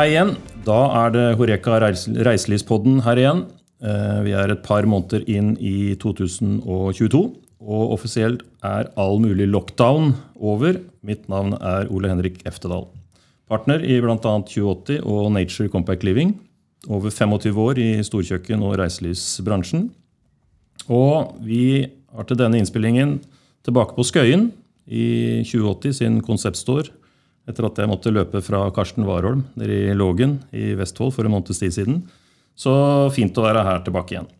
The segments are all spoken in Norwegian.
Hei igjen. Da er det Horeka reiselivspodden her igjen. Eh, vi er et par måneder inn i 2022, og offisielt er all mulig lockdown over. Mitt navn er Ole Henrik Eftedal. Partner i bl.a. 2080 og Nature Compact Living. Over 25 år i storkjøkken- og reiselivsbransjen. Og vi har til denne innspillingen tilbake på Skøyen i 2080 sin konseptstore etter at jeg måtte løpe fra Karsten Warholm nede i Lågen i Vestfold for en måneds tid siden. Så fint å være her tilbake igjen.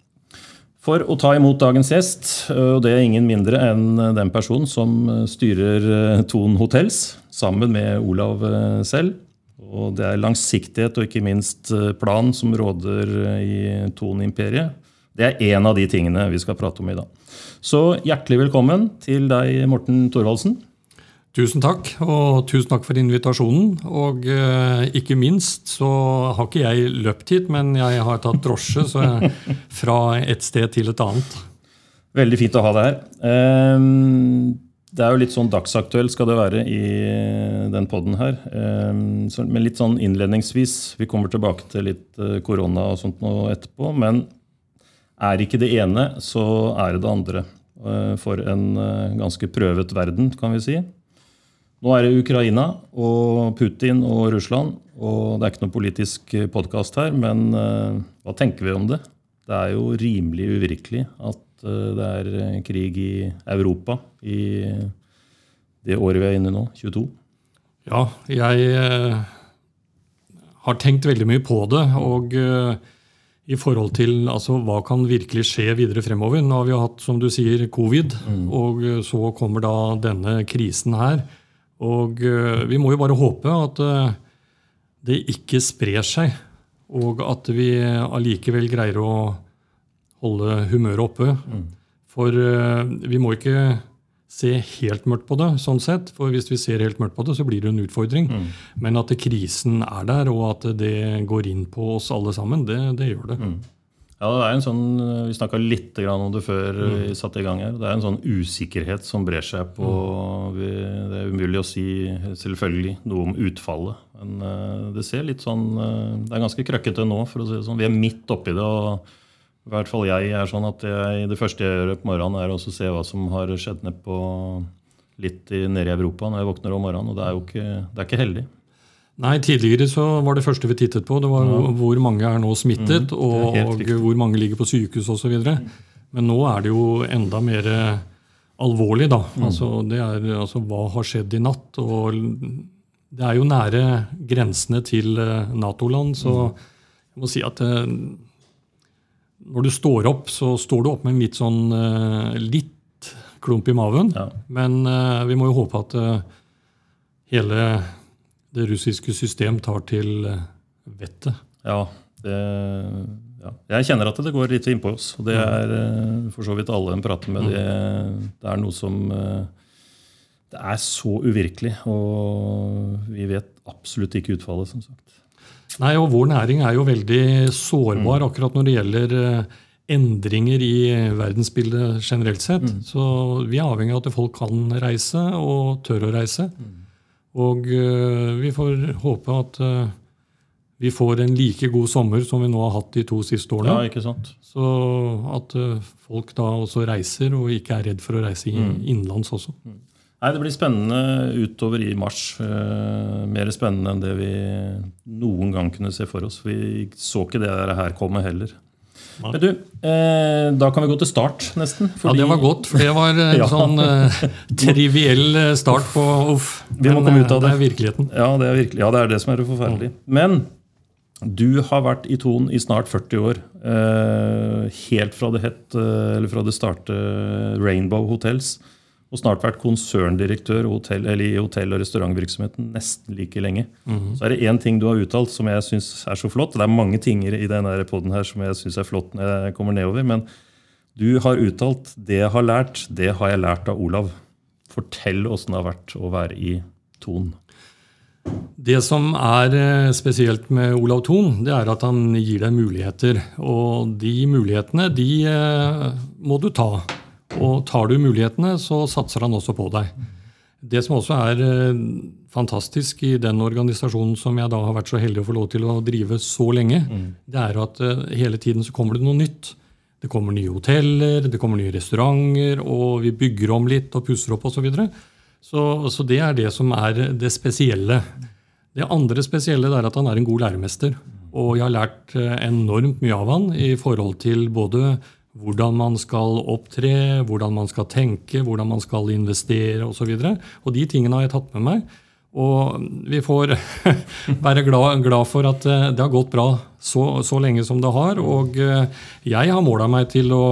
For å ta imot dagens gjest, og det er ingen mindre enn den personen som styrer Thon Hotels, sammen med Olav selv. Og det er langsiktighet og ikke minst plan som råder i Thon-imperiet. Det er én av de tingene vi skal prate om i dag. Så hjertelig velkommen til deg, Morten Thorvaldsen. Tusen takk, og tusen takk for invitasjonen. Og eh, ikke minst så har ikke jeg løpt hit, men jeg har tatt drosje jeg, fra et sted til et annet. Veldig fint å ha deg her. Um, det er jo litt sånn dagsaktuell skal det være i den poden her. Um, så, men litt sånn innledningsvis. Vi kommer tilbake til litt uh, korona og sånt nå etterpå. Men er ikke det ene, så er det det andre. Uh, for en uh, ganske prøvet verden, kan vi si. Nå er det Ukraina og Putin og Russland. Og det er ikke noe politisk podkast her, men uh, hva tenker vi om det? Det er jo rimelig uvirkelig at uh, det er krig i Europa i det året vi er inne i nå, 22. Ja, jeg uh, har tenkt veldig mye på det. Og i forhold til altså, hva kan virkelig skje videre fremover. Nå har vi hatt, som du sier, covid, mm. og så kommer da denne krisen her. Og eh, vi må jo bare håpe at eh, det ikke sprer seg, og at vi allikevel greier å holde humøret oppe. Mm. For eh, vi må ikke se helt mørkt på det, sånn sett. For hvis vi ser helt mørkt på det, så blir det en utfordring. Mm. Men at krisen er der, og at det går inn på oss alle sammen, det, det gjør det. Mm. Ja, det er en sånn, Vi snakka litt om det før mm. vi satte i gang her. Det er en sånn usikkerhet som brer seg på mm. Det er umulig å si selvfølgelig noe om utfallet. Men uh, det ser litt sånn uh, Det er ganske krøkkete nå, for å si det sånn. Vi er midt oppi det. og i hvert fall jeg er sånn at jeg, Det første jeg gjør på morgenen, er å se hva som har skjedd ned på, litt i, nede i Europa når jeg våkner om morgenen. Og det er jo ikke, det er ikke heldig. Nei, Tidligere så var det første vi tittet på, det var ja. hvor mange er nå smittet, mm, og, og hvor mange ligger på sykehus osv. Men nå er det jo enda mer alvorlig, da. Mm. Altså, det er altså hva har skjedd i natt? Og det er jo nære grensene til eh, Nato-land, så mm. jeg må si at eh, når du står opp, så står du opp med en litt sånn eh, litt klump i maven. Ja. Men vi må jo håpe at hele det russiske system tar til eh, vettet. Ja, det, ja, Jeg kjenner at det går litt innpå oss. Og det er eh, for så vidt alle en prater med. Det, det er noe som eh, Det er så uvirkelig, og vi vet absolutt ikke utfallet, som sagt. Nei, og vår næring er jo veldig sårbar mm. akkurat når det gjelder endringer i verdensbildet generelt sett. Mm. Så vi er avhengig av at folk kan reise og tør å reise. Mm. Og uh, vi får håpe at uh, vi får en like god sommer som vi nå har hatt de to siste årene. Ja, ikke sant? Så at uh, folk da også reiser, og ikke er redd for å reise mm. innenlands også. Mm. Nei, Det blir spennende utover i mars. mer spennende enn det vi noen gang kunne se for oss. Vi så ikke det her komme heller. Men du, eh, Da kan vi gå til start, nesten. Fordi... Ja, det var godt. For det var en ja. sånn eh, triviell eh, start på uff. Vi må komme ut av det. Det er virkeligheten. Ja, det er, virkelig, ja, det, er det som er forferdelig. Men du har vært i Ton i snart 40 år. Eh, helt fra det, het, eller fra det startet Rainbow Hotels og snart vært konserndirektør hotell, i hotell- og restaurantvirksomheten nesten like lenge. Mm -hmm. Så er det én ting du har uttalt som jeg syns er så flott. Det er mange ting i denne poden her som jeg syns er flott når jeg kommer nedover. Men du har uttalt 'det jeg har lært, det har jeg lært av Olav'. Fortell åssen det har vært å være i Ton. Det som er eh, spesielt med Olav Thon, det er at han gir deg muligheter. Og de mulighetene, de eh, må du ta. Og tar du mulighetene, så satser han også på deg. Det som også er eh, fantastisk i den organisasjonen som jeg da har vært så heldig å få lov til å drive så lenge, det er at eh, hele tiden så kommer det noe nytt. Det kommer nye hoteller, det kommer nye restauranter, og vi bygger om litt og pusser opp osv. Så, videre. så Så det er det som er det spesielle. Det andre spesielle er at han er en god læremester. Og jeg har lært eh, enormt mye av han i forhold til både hvordan man skal opptre, hvordan man skal tenke, hvordan man skal investere osv. Og, så og de tingene har jeg tatt med meg. Og vi får være glad, glad, for at eh, det har gått bra så, så lenge som det har. Og eh, jeg har måla meg til å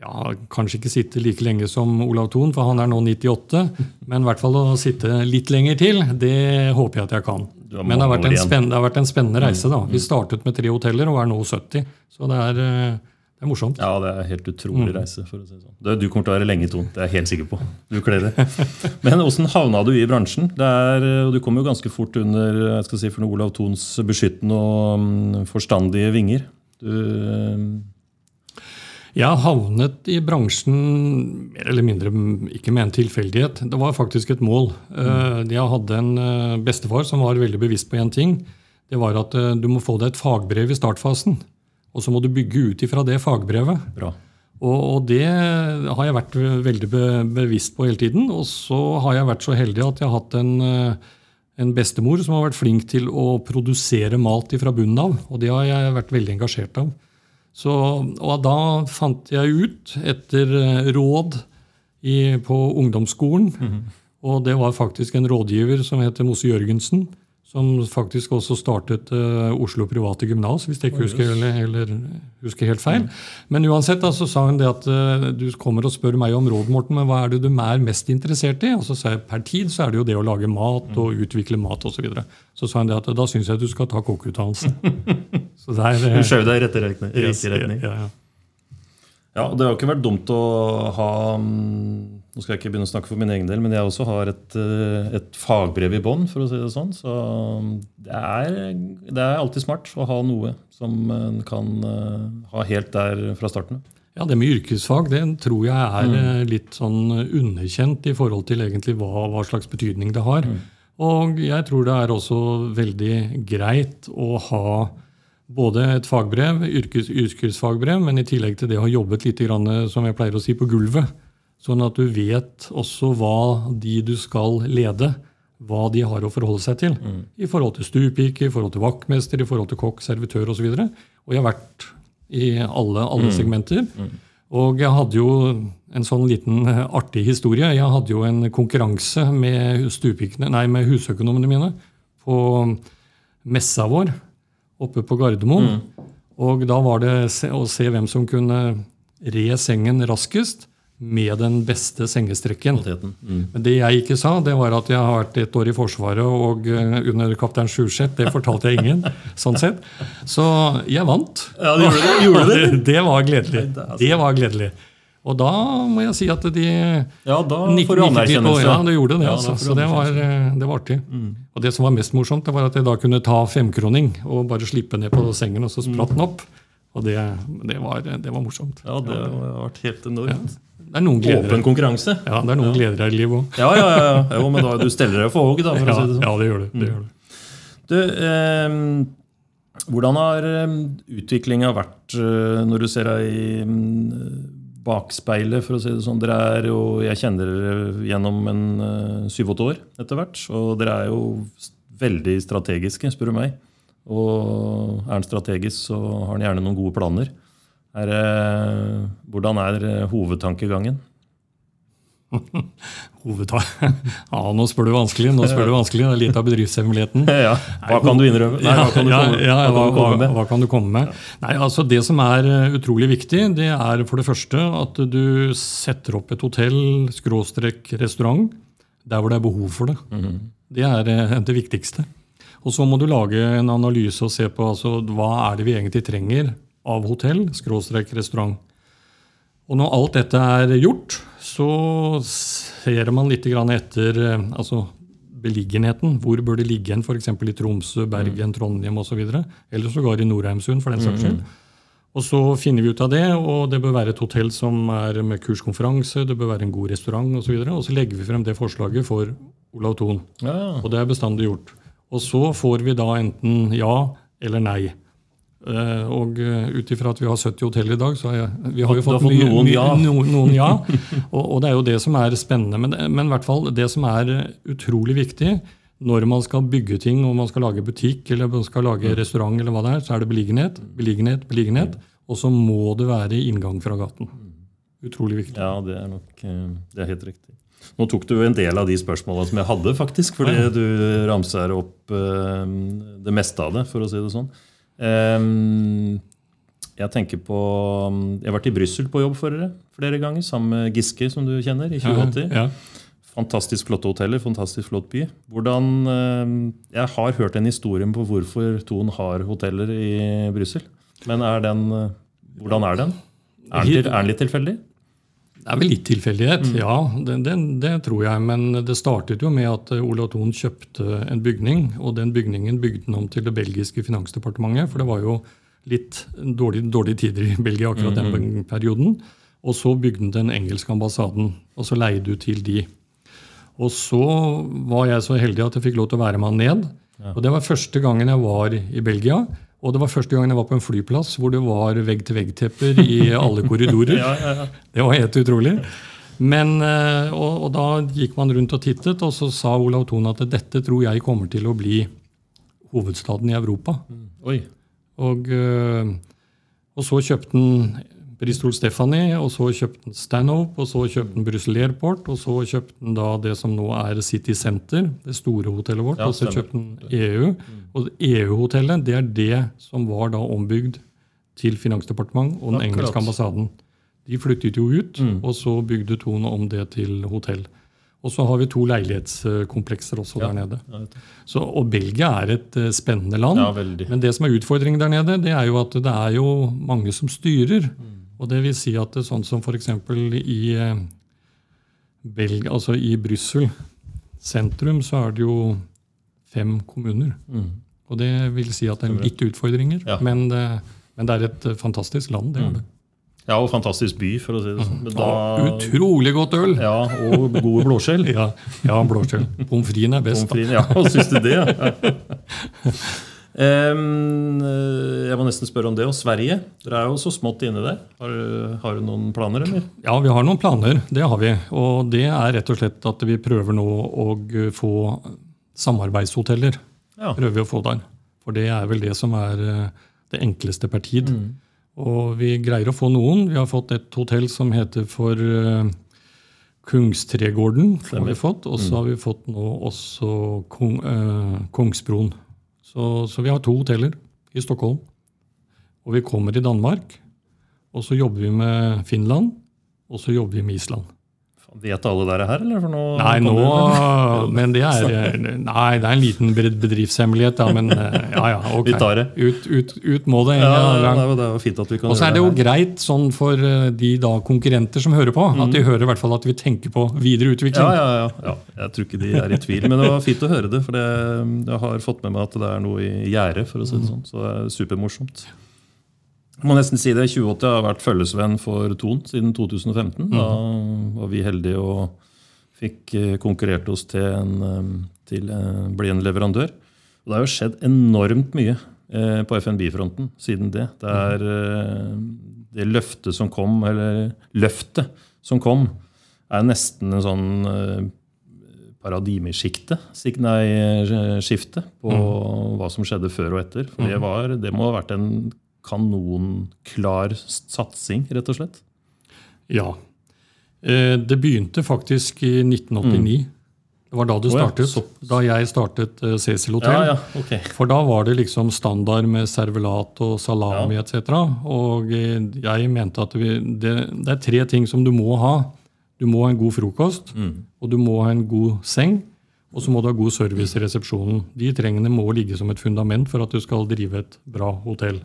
ja, kanskje ikke sitte like lenge som Olav Thon, for han er nå 98. Men i hvert fall å sitte litt lenger til, det håper jeg at jeg kan. Men det har, vært en det har vært en spennende reise. da. Vi startet med tre hoteller og er nå 70. Så det er, eh, det er morsomt. Ja, det er helt utrolig mm. reise. for å si sånn. Du kommer til å være lenge, i tonen. Det er jeg helt sikker på. Du kler det. Men åssen havna du i bransjen? Er, og Du kom jo ganske fort under jeg skal si, for Olav Thons beskyttende og mm, forstandige vinger. Du jeg havnet i bransjen mer eller mindre ikke med en tilfeldighet. Det var faktisk et mål. Mm. Jeg hadde en eh, bestefar som var veldig bevisst på én ting. Det var at eh, du må få deg et fagbrev i startfasen. Og så må du bygge ut ifra det fagbrevet. Bra. Og, og, det har jeg vært veldig be, bevisst på hele tiden. Og så har jeg vært så heldig at jeg har hatt en, en bestemor som har vært flink til å produsere mat fra bunnen av. Og det har jeg vært veldig engasjert av. Så, og da fant jeg ut, etter eh, råd i, på ungdomsskolen mm -hmm. Og det var faktisk en rådgiver som heter Mose Jørgensen, som faktisk også startet uh, Oslo private gymnas, hvis jeg ikke husker, eller, eller, husker, helt feil. Mm. Men uansett da, så sa hun det at uh, du kommer og spør meg om råd, Morten, men hva er det du er mest interessert i? Og så sa jeg per tid så er det jo det å lage mat og mm. utvikle mat osv. Så, videre. så sa hun det at da syns jeg du skal ta kokkeutdannelse. Hun skjøv deg i rette retning. Yes. Ja, ja. Ja, Det har ikke vært dumt å ha mm, Nå skal jeg ikke begynne å snakke for min egen del, men jeg også har et, eh, et fagbrev i bånn, for å si det sånn. Så mm, det er, det er, alltid smart å ha noe som en kan eh, ha helt der fra starten Ja, Det med yrkesfag det tror jeg er mm. Eh, litt sånn underkjent i forhold til egentlig hva, hva slags betydning det har. Mm. Og jeg tror det er også veldig greit å ha både et fagbrev, yrkes, yrkesfagbrev, men i tillegg til det å ha jobbet litt, som jeg pleier å si, på gulvet. Sånn at du vet også hva de du skal lede, hva de har å forholde seg til. Mm. I forhold til stuepike, i forhold til vaktmester, i forhold til kokk, servitør osv. Og, så og jeg har vært i alle, alle mm. segmenter. Mm. Og jeg hadde jo en sånn liten artig historie. Jeg hadde jo en konkurranse med, nei, med husøkonomene mine på messa vår oppe på Gardermoen. Mm. Og da var det å se hvem som kunne re sengen raskest med den beste sengestrekken. Mm. Men det jeg ikke sa, det var at jeg har vært et år i Forsvaret og eh, under kaptein Sjurseth. Det fortalte jeg ingen. sånn sett. Så jeg vant. Ja, det gjorde det? Gjorde det? det, det var gledelig. Det var gledelig. Og da må jeg si at de Ja, da får du anerkjennelse. Ja, det gjorde det. Ja, altså. Så det var, eh, det var artig. Mm. Og det som var mest morsomt, det var at jeg da kunne ta femkroning og bare slippe ned på sengen, og så spratt den opp. Og det, det, var, det var, morsomt. Ja, det har vært helt enormt. Ja. Det er noen. Åpen konkurranse. Ja, det er noen ja. gleder her i livet òg. Ja, ja, ja, ja. Jo, men da, du steller deg for hogg, da. For ja, si det sånn. Ja, det gjør du. Det gjør du. du eh, hvordan har utviklinga vært eh, når du ser deg i bakspeilet, for å si det sånn. Dere er jo, Jeg kjenner dere gjennom en eh, syv-åtte år etter hvert. Og dere er jo veldig strategiske, spør du meg. Og er en strategisk, så har han gjerne noen gode planer. Er, hvordan er hovedtankegangen? Hovedtak. Ja, nå spør du vanskelig. nå spør du vanskelig, Det er litt av bedriftshemmeligheten. Ja, Hva kan du innrømme? Nei, hva, kan du komme, ja, hva, hva, hva, kan du komme med? Nei, altså Det som er eh, utrolig viktig, det er for det første at du setter opp et hotell, skråstrek restaurant, der hvor det er behov for det. -hmm. Det er eh, det viktigste. Og så må du lage en analyse og se på altså, hva er det vi egentlig trenger av hotell, skråstrek restaurant. Og når alt dette er gjort, så ser man litt etter eh, altså beliggenheten. Hvor bør det ligge hen, f.eks. i Tromsø, Bergen, mm. Trondheim osv. Eller sågar i Nordheimsund, for den saks skyld. Mm. Og så finner vi ut av det, og det bør være et hotell som er med kurskonferanse, det bør være en god restaurant osv. Og, så og så legger vi frem det forslaget for Olav Thon. Ja, Og det er bestandig gjort. Og så får vi da enten ja eller nei. Eh, og eh, ut ifra at vi har 70 hoteller i dag, så har jeg, vi har jo fått, fått mye, noen ja. noen, noen ja. Og, og det er jo det som er spennende. Men, men i hvert fall det som er utrolig viktig når man skal bygge ting, og man skal lage butikk eller man skal lage restaurant, eller hva det er, så er det beliggenhet, beliggenhet, beliggenhet. Og så må det være inngang fra gaten. Utrolig viktig. Ja, det er nok eh, det er helt riktig. Nå tok du en del av de spørsmåla som jeg hadde, faktisk, fordi du ramser opp eh, det meste av det, for å si det sånn. Eh, jeg tenker på Jeg har vært i Brussel på jobb for dere flere ganger, sammen med Giske, som du kjenner, i 2080. Ja, Fantastisk flotte hoteller, fantastisk flott by. Hvordan, eh, jeg har hørt en historie på hvorfor Thon har hoteller i Brussel. Men er den, eh, hvordan er den? Er den, til, er den litt tilfeldig? Det er vel litt tilfeldighet, Mm. ja. Det, det, det tror jeg. Men det startet jo med at Ola Olav Thon kjøpte en bygning. Og den bygningen bygde han om til det belgiske finansdepartementet. For det var jo litt dårlige, dårlig tider i Belgia akkurat Mm. den perioden. Og så bygde han den engelske ambassaden, og så leide ut til de. Og så var jeg så heldig at jeg fikk lov til å være med han ned. Og det var første gangen jeg var i Belgia. Og det var første gangen jeg var på en flyplass hvor det var vegg-til-vegg-tepper i alle korridorer. Ja, ja, ja. Det var helt utrolig. Men, eh, og, og da gikk man rundt og tittet, og så sa Olav Thon at dette tror jeg kommer til å bli hovedstaden i Europa. Oi. Og, eh, og så kjøpte han Bristol Stephanie, og så kjøpte han Stanhope, og så kjøpte han Brussel Airport, og så kjøpte han da det som nå er City Center, det store hotellet vårt, Ja, og så kjøpte han EU. Og EU-hotellet, det er det som var da ombygd til Finansdepartementet og den ja, engelske ambassaden. De flyttet jo ut, Mm. og så bygde Thon om det til hotell. Og så har vi to leilighetskomplekser også Ja. der nede. Så, og Belgia er et uh, spennende land. ja. Men det som er utfordringen der nede, det er jo at det er jo mange som styrer. Mm. Og det vil si at det er sånn som f.eks. i Belg, altså i Brussel sentrum, så er det jo fem kommuner. Mm. Og det vil si at det er litt utfordringer. Ja. Men, det, men det er et eh, fantastisk land. det er det. Ja, og fantastisk by, for å si det sånn. Da... Ja, utrolig godt øl! ja, og gode blåskjell. Ja, ja blåskjell. Pommes fritesen er best. Da. Ja, syns du det? Ja. Eh, jeg må nesten spørre om det. Og Sverige? Dere er jo så smått inne der. Har, har du noen planer, eller? Ja, vi har noen planer. Det har vi. Og det er rett og slett at vi prøver nå å få samarbeidshoteller. Ja. Prøver vi å få der. For det er vel det som er eh, det enkleste per tid. Mm. Og vi greier å få noen. Vi har fått et hotell som heter for eh, Kungstregården. har vi fått, Og Mm. så har vi fått nå også Kong, eh, Kongsbroen. Så, så vi har to hoteller i Stockholm. Og vi kommer i Danmark. Og så jobber vi med Finland. Og så jobber vi med Island. Vet alle dere her, eller? For nå Nei, nå, det- men det er, nei, det er en liten bedriftshemmelighet, da. Men eh, ja, ja, Okay. Vi tar det. Ut, ut, ut må det. Ja, Ja, det det er fint at vi kan Og så er det jo greit sånn for eh, de da konkurrenter som hører på, at de hører i hvert fall at vi tenker på videre utvikling. Mm. Ja, ja, ja, ja. Jeg tror ikke de er i tvil. Men det var fint å høre det. For det, jeg har fått med meg at det er noe i gjære, for å si det sånn. Så det er supermorsomt. Må nesten si det. 2080 har vært følgesvenn for Ton siden 2015. Da var vi heldige og fikk eh, konkurrert oss til en, eh, til, å bli en leverandør. Og det har jo skjedd enormt mye eh, på FNB-fronten siden det. Det er eh, det løftet som kom, eller løftet som kom, er nesten en sånn eh, paradigmeskifte eh, skifte på hva som skjedde før og etter. For det, var, det må ha vært en kanonklar satsing, rett og slett. Ja. Eh, Det begynte faktisk i 1989. Det var da det Å ja, Da jeg startet eh, Cecil Hotel. Ja, ja, okay. For da var det liksom standard med servelat og salami Ja. etc. Og eh, jeg mente at vi, det, det er tre ting som du må ha. Du må ha en god frokost, Mm. og du må ha en god seng. Og så må du ha god service i resepsjonen. De trengene må ligge som et fundament for at du skal drive et bra hotell.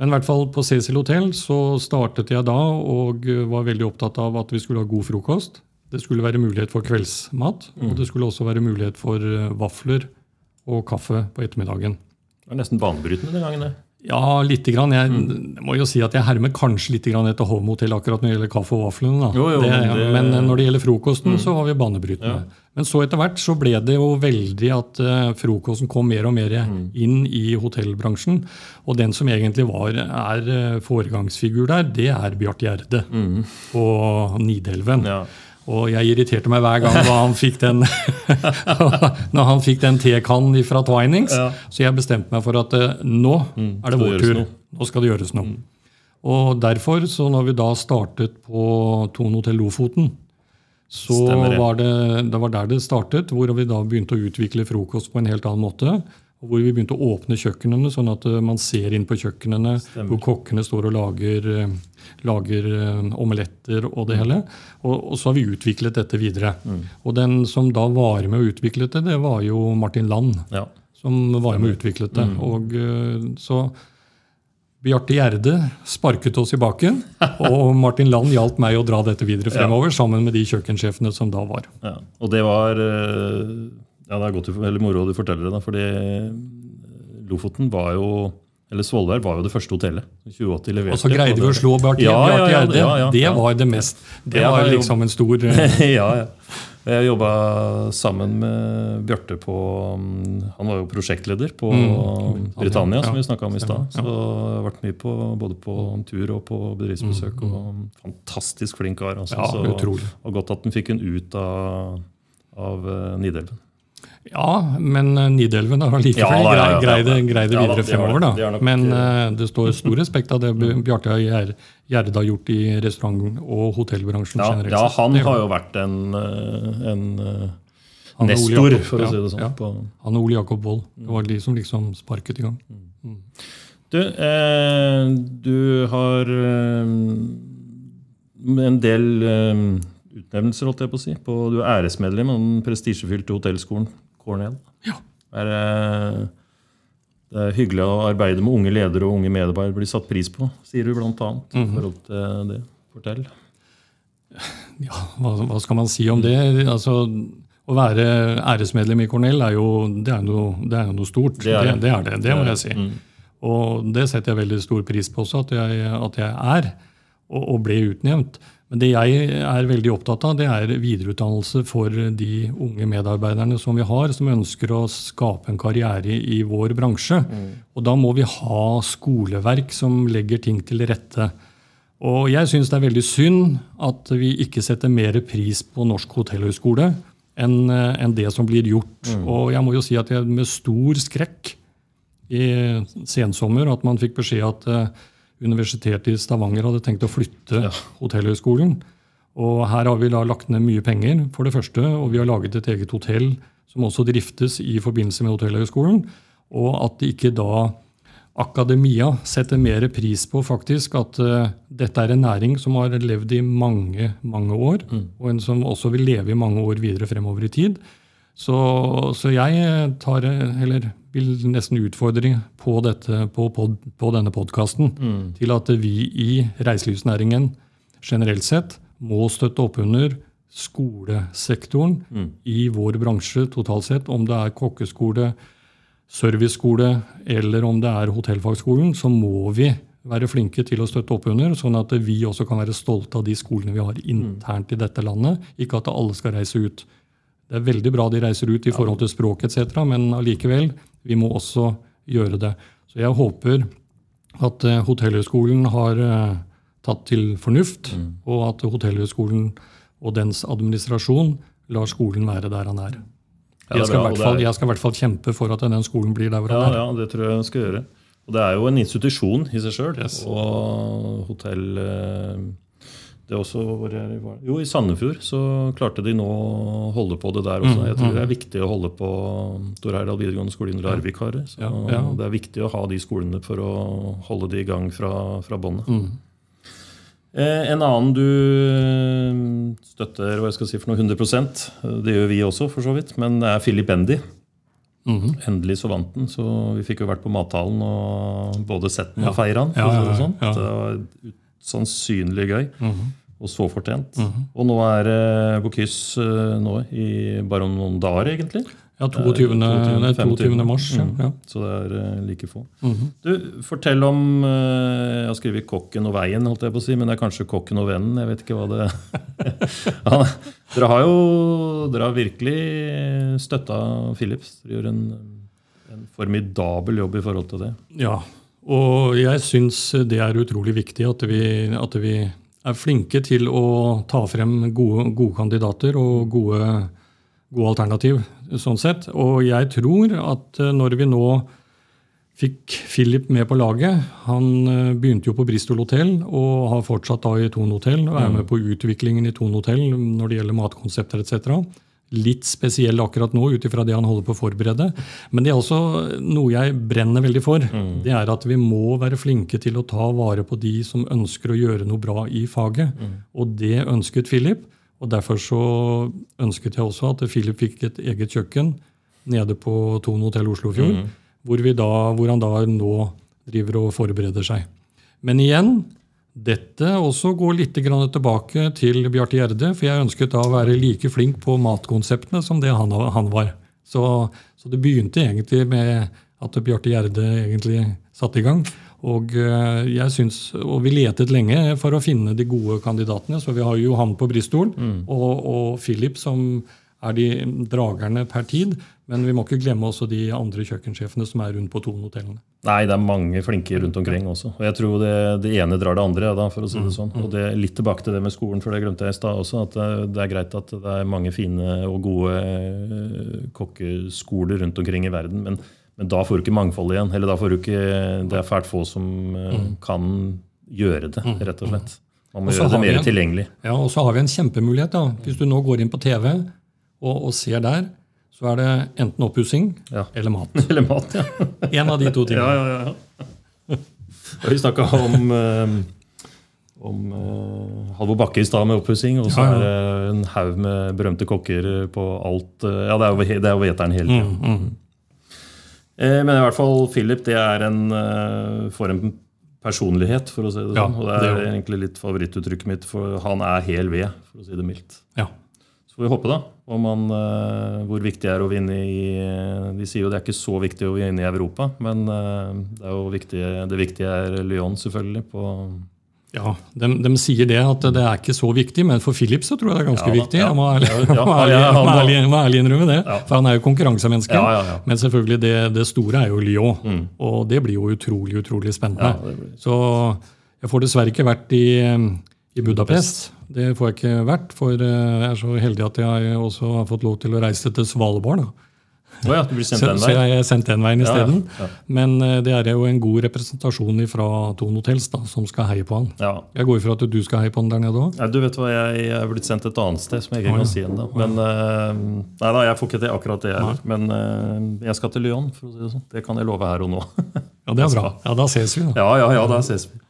Men i hvert fall på Cecil Hotel så startet jeg da og var veldig opptatt av at vi skulle ha god frokost. Det skulle være mulighet for kveldsmat, og det skulle også være mulighet for eh, vafler og kaffe på ettermiddagen. Det var nesten banebrytende den gangen. det. Ja, lite grann. Jeg Mm. må jo si at jeg hermer kanskje litt grann etter Home Hotel akkurat når det gjelder kaffe og vaflene. Jo, jo, det, men det- Men når det gjelder frokosten, så var vi banebrytende. Men så etter hvert så ble det jo veldig at uh, frokosten kom mer og mer Mm. inn i hotellbransjen. Og den som egentlig var, er eh, foregangsfigur der, det er Bjarte Gjerde på Nidelven. Mm. Ja. Og jeg irriterte meg hver gang da han den når han fikk den tekannen fra Twinings. Ja. Så jeg bestemte meg for at nå nå er det vår tur. Nå skal det gjøres noe. Og derfor, så når vi da startet på Tone Hotell Lofoten, så Stemmer ja. var det, det var der det startet, hvor vi da begynte å utvikle frokost på en helt annen måte. Og hvor vi begynte å åpne kjøkkenene, sånn at eh, man ser inn på kjøkkenene hvor kokkene står og lager, eh, lager eh, omeletter og det hele. Og, og så har vi utviklet dette videre. Og den som da var med og utviklet det, det var jo Martin Land Ja. som var med og utviklet det. Og eh, så Bjarte Gjerde sparket oss i baken, og Martin Land hjalp meg å dra dette videre fremover, sammen med de kjøkkensjefene som da var. Ja, og det var eh, Ja, det er godt veldig eller moro du forteller det, da, fordi Lofoten var jo eller Svolvær var jo det første hotellet. 2080 leverte. Og så greide vi å slå Bjarte Ja, ja, ja, Gjerde. Det var det mest Det var liksom en stor eh, ja, ja. Jeg jobba sammen med Bjarte på mm, Han var jo prosjektleder på Britannia, som Mm. vi snakka om i stad. Så jeg har vært mye på, både på tur og på bedriftsbesøk. og Fantastisk flink kar. Altså. Mm, Ja, Så- utrolig. Og godt at han fikk en ut av, av eh, Nidelven. Ja, men eh, Nidelven har likevel Ja, ja, greid det greid det videre fremover. Det nok- Men uh, det står stor respekt av det Bjarte Gjer- Gjerde har gjort i restaurant- og hotellbransjen Ja, generelt. ja, han har jo vært en, en nestor, for å si det sånn. På, Han og Ole Jakob Wold. Det var de som liksom sparket i gang. Du, eh, du har eh, en del eh, utnevnelser, holdt jeg på å si. På, du er æresmedlem av den prestisjefylte hotellskolen Cornell. Ja. Er, eh, det er hyggelig å arbeide med unge ledere og unge medarbeidere. Blir satt pris på, sier du blant annet. -hmm. Forhold til det. Fortell. Ja, hva, hva skal man si om det? Altså, å være æresmedlem i Cornell er jo, det er noe, det er noe stort. Det er det. det, er det, det må jeg si. Og det setter jeg veldig stor pris på også, at jeg, at jeg er, og, og ble utnevnt. Men det jeg er veldig opptatt av, det er videreutdannelse for de unge medarbeiderne som vi har, som ønsker å skape en karriere i vår bransje. Og da må vi ha skoleverk som legger ting til rette. Og jeg syns det er veldig synd at vi ikke setter mer pris på Norsk hotellhøgskole enn eh, det som blir gjort. Og jeg må jo si at jeg med stor skrekk i sensommer at man fikk beskjed at eh, Universitetet i Stavanger hadde tenkt å flytte hotellhøgskolen. Og her har vi da lagt ned mye penger, for det første, og vi har laget et eget hotell som også driftes i forbindelse med hotellhøgskolen. Og at ikke da akademia setter mer pris på faktisk at uh, dette er en næring som har levd i mange, mange år, og en som også vil leve i mange år videre fremover i tid. Så, så jeg tar, eller vil nesten utfordre på, dette, på, pod, på denne podkasten til at vi i reiselivsnæringen generelt sett må støtte opp under skolesektoren i vår bransje totalt sett. Om det er kokkeskole, serviceskole eller om det er hotellfagskolen, så må vi være flinke til å støtte opp under, sånn at vi også kan være stolte av de skolene vi har internt i dette landet. Ikke at alle skal reise ut. Det er veldig bra de reiser ut i forhold til språk etc., men allikevel, vi må også gjøre det. Så jeg håper at eh, Hotellhøgskolen har eh, tatt til fornuft, og at Hotellhøgskolen og dens administrasjon lar skolen være der han er. Jeg, skal i hvert fall, jeg skal i hvert fall kjempe for at den skolen blir der hvor Ja, han er. ja, det tror jeg jeg skal gjøre. Og det er jo en institusjon i seg sjøl. Yes. Og hotell eh, det er også, hvor jeg var- jo, I Sandefjord så klarte de nå å holde på det der Mm, også. Jeg tror det er viktig å holde på Tor Heyerdahl videregående skole under Larvik har det. Så Ja, ja. det er viktig å ha de skolene for å holde de i gang fra, fra båndet. Mm. Eh, en annen du eh, støtter hva jeg skal si for noe 100 eh, det gjør vi også, for så vidt, men det er Philip Bendy. Mm -hmm. Endelig så vant den, så vi fikk jo vært på mathallen og både sett den og feira den. Ja, sånn. Det var sannsynlig gøy, Mhm. Og så fortjent. Og nå er det Bocuse nå i bare om noen dager, egentlig. Ja, 22. 22, 22. mars. Mm. Ja. Så det er eh, like få. Mhm. Du, Fortell om eh, Jeg har skrevet 'Kokken og veien', holdt jeg på å si, men det er kanskje 'Kokken og vennen'. Jeg vet ikke hva det ja, Dere har jo dere har virkelig støtta Philips. Dere gjør en, en formidabel jobb i forhold til det. Ja, og jeg syns det er utrolig viktig at vi, at vi er flinke til å ta frem gode, gode kandidater og gode, gode alternativ. sånn sett. Og jeg tror at eh, når vi nå fikk Philip med på laget Han eh, begynte jo på Bristol hotell og har fortsatt da i Thon hotell og er med på utviklingen i Thon hotell når det gjelder matkonsepter etc. Litt spesiell akkurat nå ut ifra det han holder på å forberede. Men det er også noe jeg brenner veldig for. Det er at vi må være flinke til å ta vare på de som ønsker å gjøre noe bra i faget. Og det ønsket Philip. Og derfor så ønsket jeg også at Philip fikk et eget kjøkken nede på Thon hotell Oslofjord. Hvor, vi da, hvor han da nå driver og forbereder seg. Men igjen, dette også går litt grann tilbake til Bjarte Gjerde, for jeg ønsket da å være like flink på matkonseptene som det han, han var. Så, så det begynte egentlig med at Bjarte Gjerde egentlig satte i gang. Og eh, jeg synes, og vi letet lenge for å finne de gode kandidatene. Så vi har Johan på Bristol og, og Philip som er de dragerne per tid. Men vi må ikke glemme også de andre kjøkkensjefene som er rundt på Thon-hotellene. Nei, det er mange flinke rundt omkring også. Og jeg tror det, det ene drar det andre, da, for å si det sånn. Og det, litt tilbake til det med skolen, for det glemte jeg i stad også. At det, det er greit at det er mange fine og gode eh, kokkeskoler rundt omkring i verden. Men, men da får du ikke mangfold igjen. Eller da får du ikke Det er fælt få som eh, kan gjøre det, rett og slett. Man må gjøre det mer en- tilgjengelig. Ja, Og så har vi en kjempemulighet. da. Hvis du nå går inn på TV og, og ser der, så er det enten oppussing Ja. eller mat. Eller mat, ja. En av de to Ja, tingene. ja, ja. Og Vi snakka om, eh, om eh, Halvor Bakke i stad med oppussing, og så Ja, ja. er det en haug med berømte kokker på alt. eh, Ja, det er jo, he- det er jo eteren hele tida. Mm, mm. Eh, Men i hvert fall Philip det er en, for en personlighet, for å si det sånn. Ja. Og det det er er jo- egentlig litt favorittuttrykket mitt, for han er hel ved, for å si det mildt. Ja. Får vi håpe, da, om han, eh, hvor viktig det er å vinne i eh, De sier jo det er ikke så viktig å vinne i Europa, men eh, det, er jo viktig, det viktige er Lyon, selvfølgelig. på Ja, de, de sier det, at det er ikke så viktig, men for Philip så tror jeg det er ganske Ja viktig. ja. Jeg må ærlig, Ja, innrømme det. For han er jo konkurransemenneske. Men selvfølgelig det, det store er jo Lyon. Mm. Og det blir jo utrolig, utrolig spennende. Så jeg får dessverre ikke vært i, i Budapest. Det får jeg ikke vært, for eh, jeg er så heldig at jeg også har fått lov til å reise til Svalbard. da. Oh ja, Så, veien. så jeg er sendt den veien Ja, ja, ja. Men eh, det er jo en god representasjon fra Tone Hotels da, som skal heie på han. Ja. Jeg går ifra at du skal heie på han der nede òg. Du vet hva, jeg er blitt sendt et annet sted som jeg ikke kan si ennå. Men eh, nei da, jeg får ikke til akkurat det heller. Men jeg skal til Lyon, for å si det sånn. Det kan jeg love her og nå. Ja, det er bra. Ja, Da ses vi, da. ja, ja, ja, da ses vi.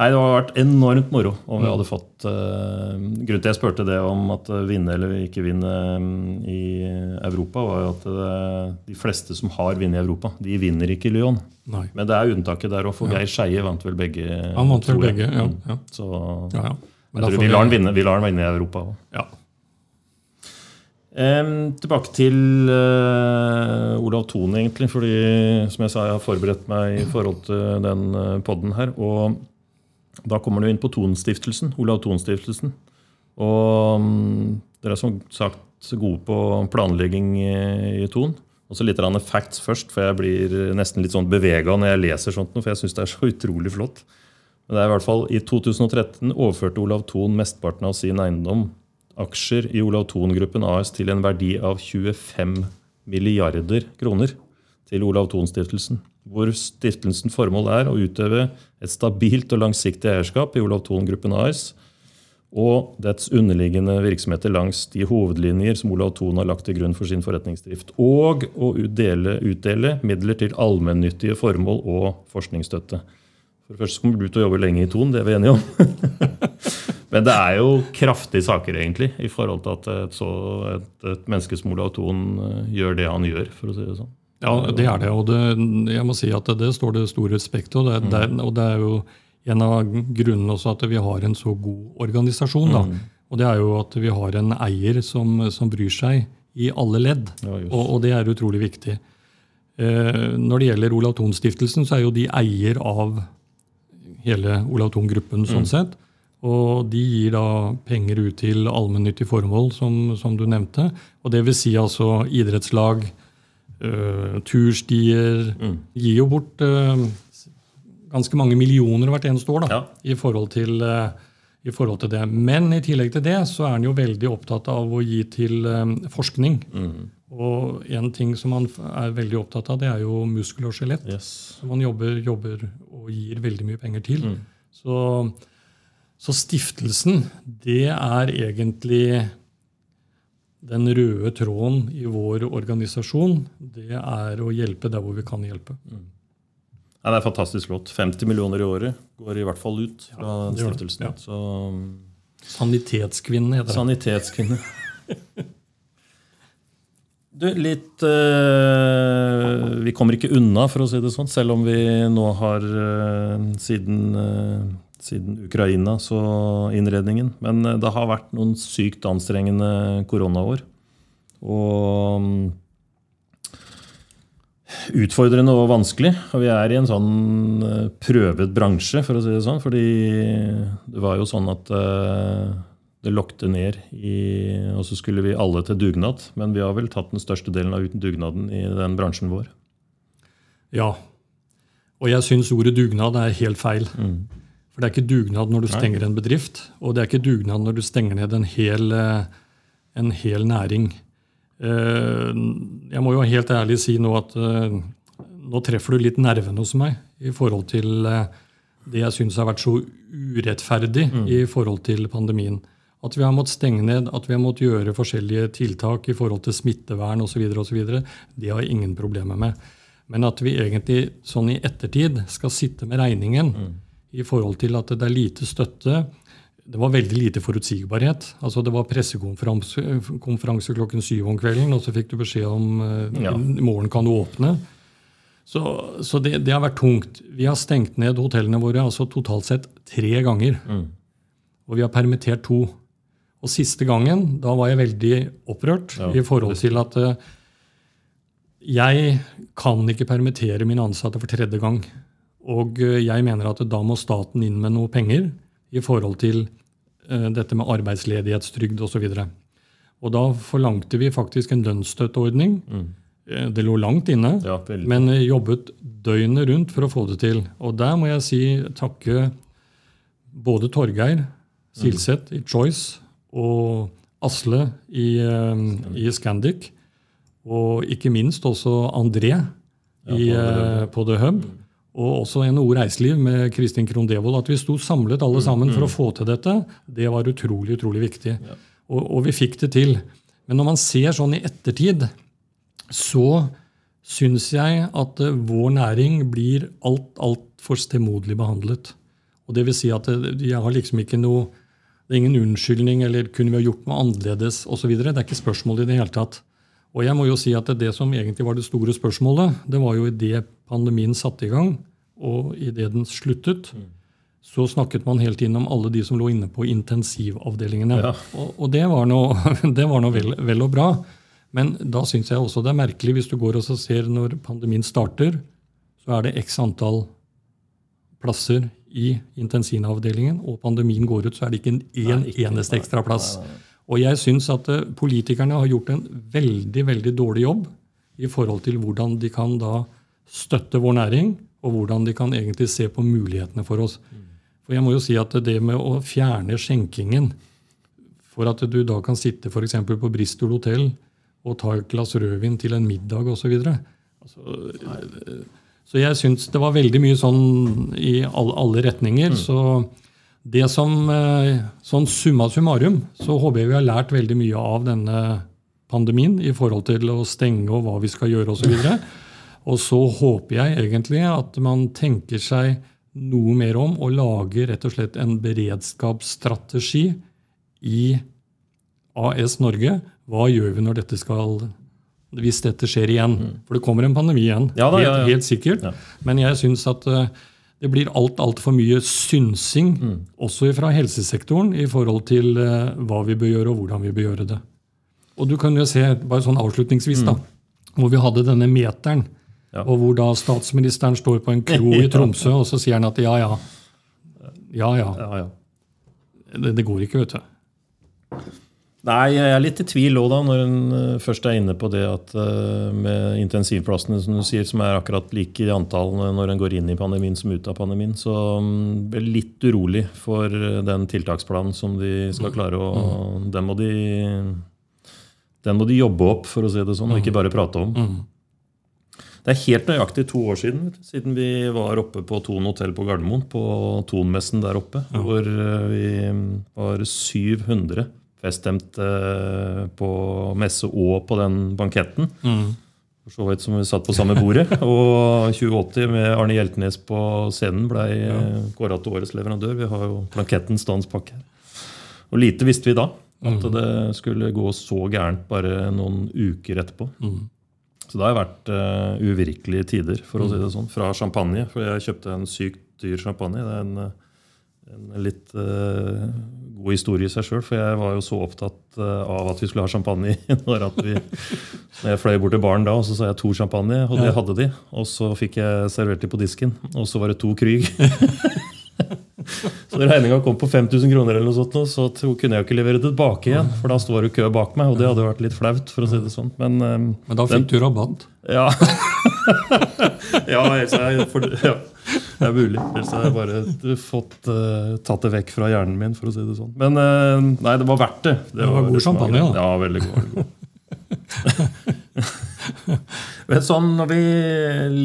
Nei, Det har vært enormt moro om vi hadde fått uh, Grunnen til jeg spurte det om at eh, vinne eller ikke vinne mm, i Europa, var jo at det, de fleste som har vunnet i Europa, de vinner ikke i Lyon. Nei. Men det er unntaket der òg, for Geir Skeie vant vel begge. Han vant vel begge, ja. Mm. ja. Så ja, ja. Men jeg tror vi lar han vinne, vinne i Europa òg. Ja. Um, tilbake til uh, Olav Thon, egentlig. fordi som jeg sa, jeg har forberedt meg i forhold til den uh, podden her. Og da kommer du inn på Thon-stiftelsen. Olav Thon-stiftelsen. Og mm, dere er som sagt gode på planlegging i, Thon. Og så litt facts først, for jeg blir nesten litt sånn bevega når jeg leser sånt, for jeg syns det er så utrolig flott. Men det er i hvert fall I 2013 overførte Olav Thon mesteparten av sin eiendom, aksjer i Olav Thon-gruppen AS, til en verdi av 25 milliarder kroner til Olav Thon-stiftelsen. Hvor stiftelsens formål er å utøve et stabilt og langsiktig eierskap i Olav Thon-gruppen AS og dets underliggende virksomheter langs de hovedlinjer som Olav Thon har lagt til grunn for sin forretningsdrift, og å utdele, utdele midler til allmennyttige formål og forskningsstøtte. For det første kommer du til å jobbe lenge i Thon, det er vi enige om. Men det er jo kraftige saker, egentlig, i forhold til at et, så, et, et menneske som Olav Thon eh, gjør det han gjør, for å si det sånn. Ja, det er det. Og det, jeg må si at det står det stor respekt av. Det, det, og det er jo en av grunnene også at vi har en så god organisasjon. Da. Og det er jo at vi har en eier som, som bryr seg i alle ledd. Ja, og, og det er utrolig viktig. Eh, når det gjelder Olav Thon-stiftelsen, så er jo de eier av hele Olav Thon-gruppen. sånn sett. Og de gir da penger ut til allmennyttige formål, som, som du nevnte. Og det vil si altså idrettslag, øh, turstier Gir jo bort uh, ganske mange millioner hvert eneste år da, Ja. i, forhold til, øh, i forhold til det. Men i tillegg til det så er han jo veldig opptatt av å gi til forskning. Og en ting som han er veldig opptatt av, det er jo muskel og skjelett Yes. som man jobber, jobber og gir veldig mye penger til. Så, så stiftelsen, det er egentlig den røde tråden i vår organisasjon. Det er å hjelpe der hvor vi kan hjelpe. Nei, det er fantastisk flott. 50 millioner i året går i hvert fall ut fra ja, stiftelsen. Ja. Så Sanitetskvinne heter det. Sanitetskvinne. Du, litt eh, Vi kommer ikke unna, for å si det sånn, selv om vi nå har eh, siden, eh, siden Ukraina så innredningen. Men eh, det har vært noen sykt anstrengende koronaår. Og mm, utfordrende og vanskelig. Og vi er i en sånn eh, prøvet bransje, for å si det sånn. Fordi det var jo sånn at eh, det lokte ned, i, og så skulle vi alle til dugnad. Men vi har vel tatt den største delen av dugnaden i den bransjen vår. Ja. Og jeg syns ordet dugnad er helt feil. For det er ikke dugnad når du stenger en bedrift, og det er ikke dugnad når du stenger ned en hel, eh, en hel næring. Eh, Jeg må jo helt ærlig si nå at eh, nå treffer du litt nervene hos meg i forhold til det jeg syns har vært så urettferdig i forhold til pandemien. At vi har måttet stenge ned, at vi har måttet gjøre forskjellige tiltak i forhold til smittevern osv., det har jeg ingen problemer med. Men at vi egentlig sånn i ettertid skal sitte med regningen i forhold til at det er lite støtte Det var veldig lite forutsigbarhet. Altså Det var pressekonferanse klokken syv om kvelden, og så fikk du beskjed om eh, Ja. i morgen kan du åpne. Så, så det, det har vært tungt. Vi har stengt ned hotellene våre altså totalt sett tre ganger. Og vi har permittert to. Og siste gangen, da var jeg veldig opprørt Ja, i forhold til at uh, jeg kan ikke permittere mine ansatte for tredje gang. Og eh, jeg mener at da må staten inn med noe penger i forhold til eh, dette med arbeidsledighetstrygd osv. Og, og da forlangte vi faktisk en lønnsstøtteordning. Mm. Det lå langt inne, Ja, men eh, jobbet døgnet rundt for å få det til. Og der må jeg si takke både Torgeir Silseth i Choice og Asle i, eh, i Scandic. Og ikke minst også André i, eh, på The Hub. Og også NHO Reiseliv med Kristin Krohn Devold. At vi sto samlet alle sammen for å få til dette, det var utrolig utrolig viktig. Og, og vi fikk det til. Men når man ser sånn i ettertid, så syns jeg at eh, vår næring blir alt, altfor stemoderlig behandlet. Og det vil si at eh, jeg har liksom ikke noe Det er ingen unnskyldning eller kunne vi ha gjort noe annerledes osv. Det er ikke spørsmål i det hele tatt. Og jeg må jo si at det som egentlig var det store spørsmålet, det var jo idet pandemien satte i gang, og idet den sluttet, så snakket man hele tiden om alle de som lå inne på intensivavdelingene. Ja. Og, og det var noe, det var noe vel, vel og bra. Men da syns jeg også det er merkelig hvis du går og ser når pandemien starter, så er det x antall plasser i intensivavdelingen, og pandemien går ut, så er det ikke en en eneste ekstra plass. Og jeg syns at eh, politikerne har gjort en veldig, veldig dårlig jobb i forhold til hvordan de kan da støtte vår næring, og hvordan de kan egentlig se på mulighetene for oss. For jeg må jo si at det med å fjerne skjenkingen for at du da kan sitte f.eks. på Bristol hotell og ta et glass rødvin til en middag osv. Altså, så jeg syns det var veldig mye sånn i alle, retninger. Så det som eh, Sånn summa summarum så håper jeg vi har lært veldig mye av denne pandemien i forhold til å stenge og hva vi skal gjøre osv. Og så håper jeg egentlig at man tenker seg noe mer om og lager rett og slett en beredskapsstrategi i AS Norge. Hva gjør vi når dette skal hvis dette skjer igjen? For det kommer en pandemi igjen. Ja da, helt, ja. helt sikkert. Ja. Men jeg syns at eh, det blir alt altfor mye synsing, også fra helsesektoren, i forhold til eh, hva vi bør gjøre, og hvordan vi bør gjøre det. Og du kan jo se, bare sånn avslutningsvis, da, hvor vi hadde denne meteren. Ja. Og hvor da statsministeren står på en kro i Tromsø, og så sier han at ja, ja. Ja, ja. Ja, ja. Det, det går ikke, vet du. Nei, jeg er litt i tvil òg, da, når en eh, først er inne på det at eh, med intensivplassene, som du sier, som er akkurat like i antall når en går inn i pandemien som ut av pandemien, så blir ble jeg litt urolig for eh, den tiltaksplanen som de skal klare å Den må de den må de jobbe opp, for å si det sånn, og ikke bare prate om. Det er helt nøyaktig to år siden siden vi var oppe på Thon hotell på Gardermoen, på Thon-messen der oppe, hvor eh, vi var 700 feststemte eh, på messe og på den banketten. For så vidt som vi satt på samme bordet. Og 2080 med Arne Hjeltnes på scenen ble ja. kåra til årets leverandør. Vi har jo Blankettens danspakke her. Og lite visste vi da at det skulle gå så gærent bare noen uker etterpå. Så det har vært uh, uvirkelige tider, for å si det sånn. Fra champagne. For jeg kjøpte en sykt dyr champagne. Det er en, en litt uh, god historie i seg sjøl. For jeg var jo så opptatt uh, av at vi skulle ha champagne når, at vi, når jeg fløy bort til baren da, og så sa jeg to champagne, og det hadde de. Og så fikk jeg servert de på disken, og så var det to Krüg. Så når regninga kom på 5000 kroner, eller noe sånt, så kunne jeg ikke levere det tilbake igjen. For da står det kø bak meg, og det hadde vært litt flaut. for å si det sånn. Men, um, Men da fikk den, du rabatt? Ja. ja, jeg, for, ja, det er mulig. Ellers har jeg bare fått uh, tatt det vekk fra hjernen min. for å si det sånn. Men uh, nei, det var verdt det. Det, det var, var god champagne, da. Ja, veldig god. Veldig god. Sånn, når vi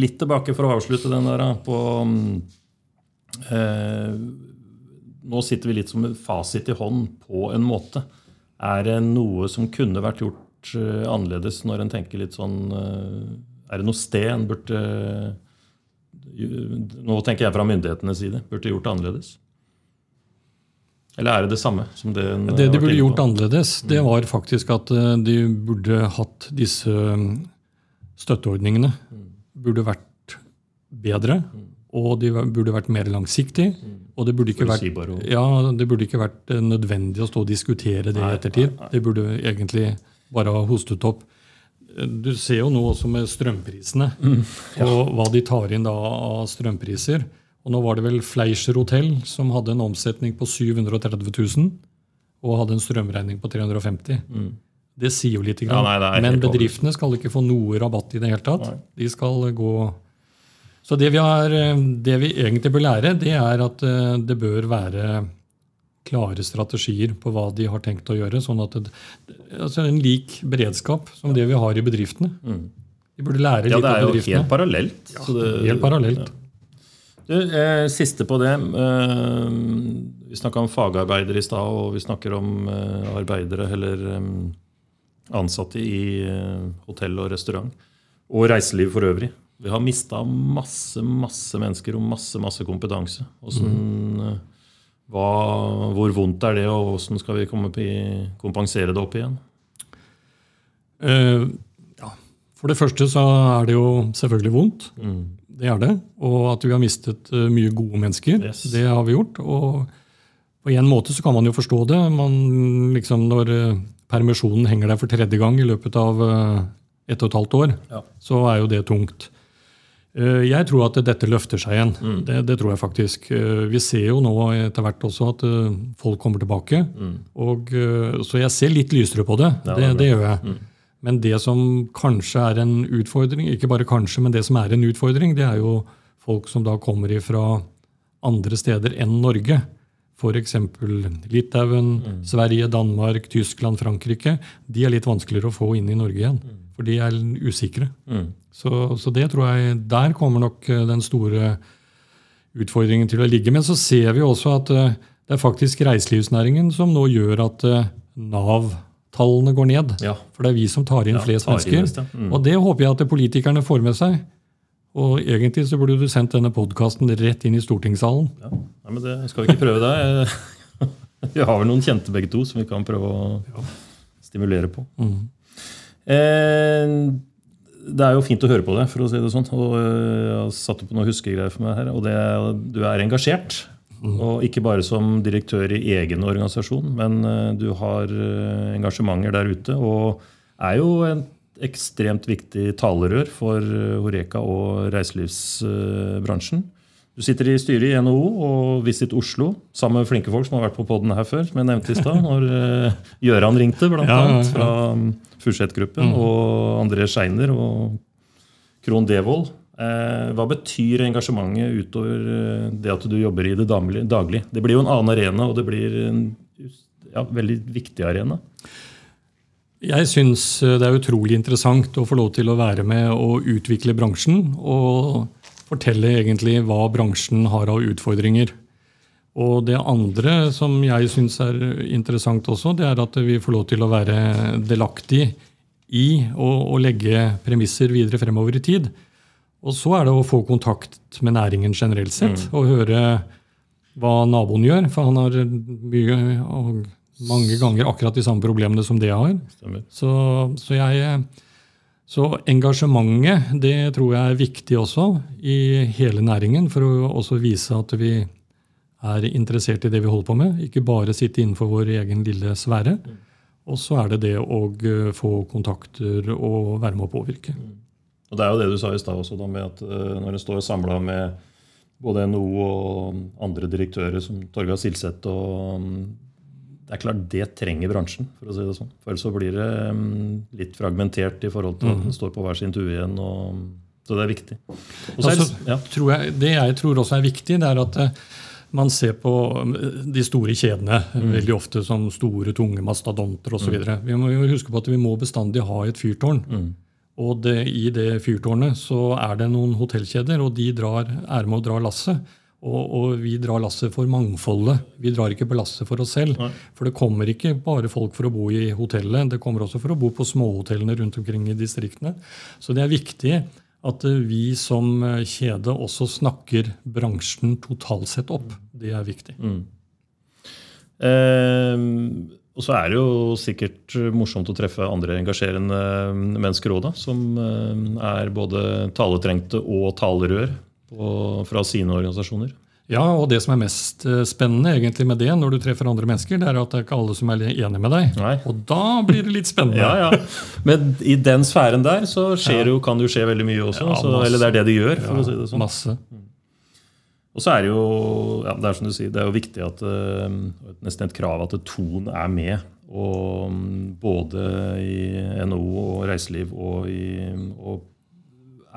Litt tilbake for å avslutte den der på Nå sitter vi litt som en fasit i hånd på en måte. Er det noe som kunne vært gjort eh, annerledes når en tenker litt sånn eh, Er det noe sted en burde Nå tenker jeg fra myndighetenes side. Burde gjort det annerledes? Eller er det det samme? som Det en Det de burde gjort annerledes, det var faktisk at de burde hatt disse støtteordningene. Burde vært bedre. Og de burde vært mer langsiktige. Og det burde ikke vært, ja, det burde ikke vært nødvendig å stå og diskutere det i ettertid. Det burde egentlig bare ha hostet opp. Du ser jo nå også med strømprisene mm, ja. og hva de tar inn da av strømpriser. Og nå var det vel Fleischer hotell som hadde en omsetning på 730 000 og hadde en strømregning på 350 mm. Det sier jo litt. Ja, nei, Men bedriftene skal ikke få noe rabatt i det hele tatt. Nei. De skal gå Så det vi, har, det vi, egentlig bør lære, det er at eh, det bør være klare strategier på hva de har tenkt å gjøre. sånn at det, altså En lik beredskap som det vi har i bedriftene. Mm. De burde lære litt av bedriftene. Ja, Det er jo helt parallelt. Ja, det, helt parallelt. Ja. Du, eh, siste på det. Eh, vi snakka om fagarbeidere i stad, og vi snakker om eh, arbeidere eller eh, ansatte i eh, hotell og restaurant. Og reiseliv for øvrig. Vi har mista masse masse mennesker og masse masse kompetanse. Hvordan, mm. hva, hvor vondt er det, og hvordan skal vi komme på, kompensere det opp igjen? Uh, ja. For det første så er det jo selvfølgelig vondt. Mm. Det er det. Og at vi har mistet uh, mye gode mennesker. Yes. Det har vi gjort. Og på en måte så kan man jo forstå det. Man, liksom, når permisjonen henger der for tredje gang i løpet av ett og et halvt år, ja. så er jo det tungt. Jeg tror at dette løfter seg igjen. Mm. Det, det, tror jeg faktisk. Vi ser jo nå etter hvert også at folk kommer tilbake. Mm. Og, så jeg ser litt lysere på det. Ja, det, det, gjør jeg. Mm. Men det som kanskje er en utfordring, ikke bare kanskje, men det som er en utfordring, det er jo folk som da kommer fra andre steder enn Norge. F.eks. Litauen, mm. Sverige, Danmark, Tyskland, Frankrike. De er litt vanskeligere å få inn i Norge igjen, mm. for de er usikre. Så, så, det tror jeg, der kommer nok eh, den store utfordringen til å ligge. Men så ser vi også at eh, det er faktisk reiselivsnæringen som nå gjør at eh, Nav tallene går ned. Ja. For det er vi som tar inn ja, flest tar mennesker. Inn ja. mm. Og det håper jeg at politikerne får med seg. Og egentlig så burde du sendt denne podkasten rett inn i stortingssalen. Ja, Nei, men det skal vi ikke prøve det. vi har vel noen kjente begge to som vi kan prøve å stimulere på. Mm. Eh, det er jo fint å høre på det, for å si det sånn. Og eh, jeg har satt opp noen huskegreier for meg her. Og det, du er engasjert. Og ikke bare som direktør i egen organisasjon, men eh, du har eh, engasjementer der ute. Og er jo en ekstremt viktig talerør for Horeka og reiselivsbransjen. Du sitter i styret i NHO og Visit Oslo sammen med flinke folk som har vært på poden her før. som jeg nevnte i sted, når Gjøran ringte, blant annet, fra Furseth-gruppen. Og André Scheiner og Krohn Devold. Eh, hva betyr engasjementet utover eh, det at du jobber i det daglig- daglig? Det blir jo en annen arena, og det blir en ja, veldig viktig arena. Jeg syns det er utrolig interessant å få lov til å være med og utvikle bransjen. Og fortelle egentlig hva bransjen har av utfordringer. Og det andre som jeg syns er interessant også, det er at vi får lov til å være delaktig i å, legge premisser videre fremover i tid. Og så er det å få kontakt med næringen generelt sett, og høre hva naboen gjør. For han har mye og mange ganger akkurat de samme problemene som det jeg har. Så, så, jeg, så engasjementet det tror jeg er viktig også i hele næringen, for å også vise at vi er interessert i det vi holder på med. Ikke bare sitte innenfor vår egen lille sfære. Og så er det det å eh, få kontakter og være med å påvirke. Og Det er jo det du sa i stad også, da, med at eh, når en står samla med både NHO og andre direktører som Torgeir Silseth og mm, Det er klart det trenger bransjen, for å si det sånn. For ellers så blir det mm, litt fragmentert i forhold til at en står på hver sin tue igjen. Og, så det er viktig. Og så det- Altså, ja. tror jeg, det jeg tror også er viktig, det er at eh, man ser på eh, de store kjedene veldig ofte som store, tunge mastodonter osv. videre. Vi må huske på at vi må bestandig ha et fyrtårn. Og det, i det fyrtårnet så er det noen hotellkjeder, og de drar, er med å dra lasset. Og, og vi drar lasset for mangfoldet. Vi drar ikke på lasset for oss selv. For det kommer ikke bare folk for å bo i hotellet, det kommer også for å bo på småhotellene rundt omkring i distriktene. Så det er viktig at eh, vi som eh, kjede også snakker bransjen totalt sett opp. Det er viktig. Eh, og så er det jo sikkert morsomt å treffe andre engasjerende mennesker òg, som eh, er både taletrengte og talerør på, fra sine organisasjoner. Ja, og det som er mest eh, spennende egentlig med det, når du treffer andre mennesker, det er at det er ikke alle som er enig med deg. Nei. Og da blir det litt spennende. Ja, ja. Men i den sfæren der så skjer jo, kan det jo skje veldig mye også. Ja, så, eller det er det det gjør, for å si det sånn. Masse. Og så er det jo ja, det er som du sier, det er jo viktig at eh, nesten et krav at Ton er med. Og mm, både i NHO og reiseliv og, i, og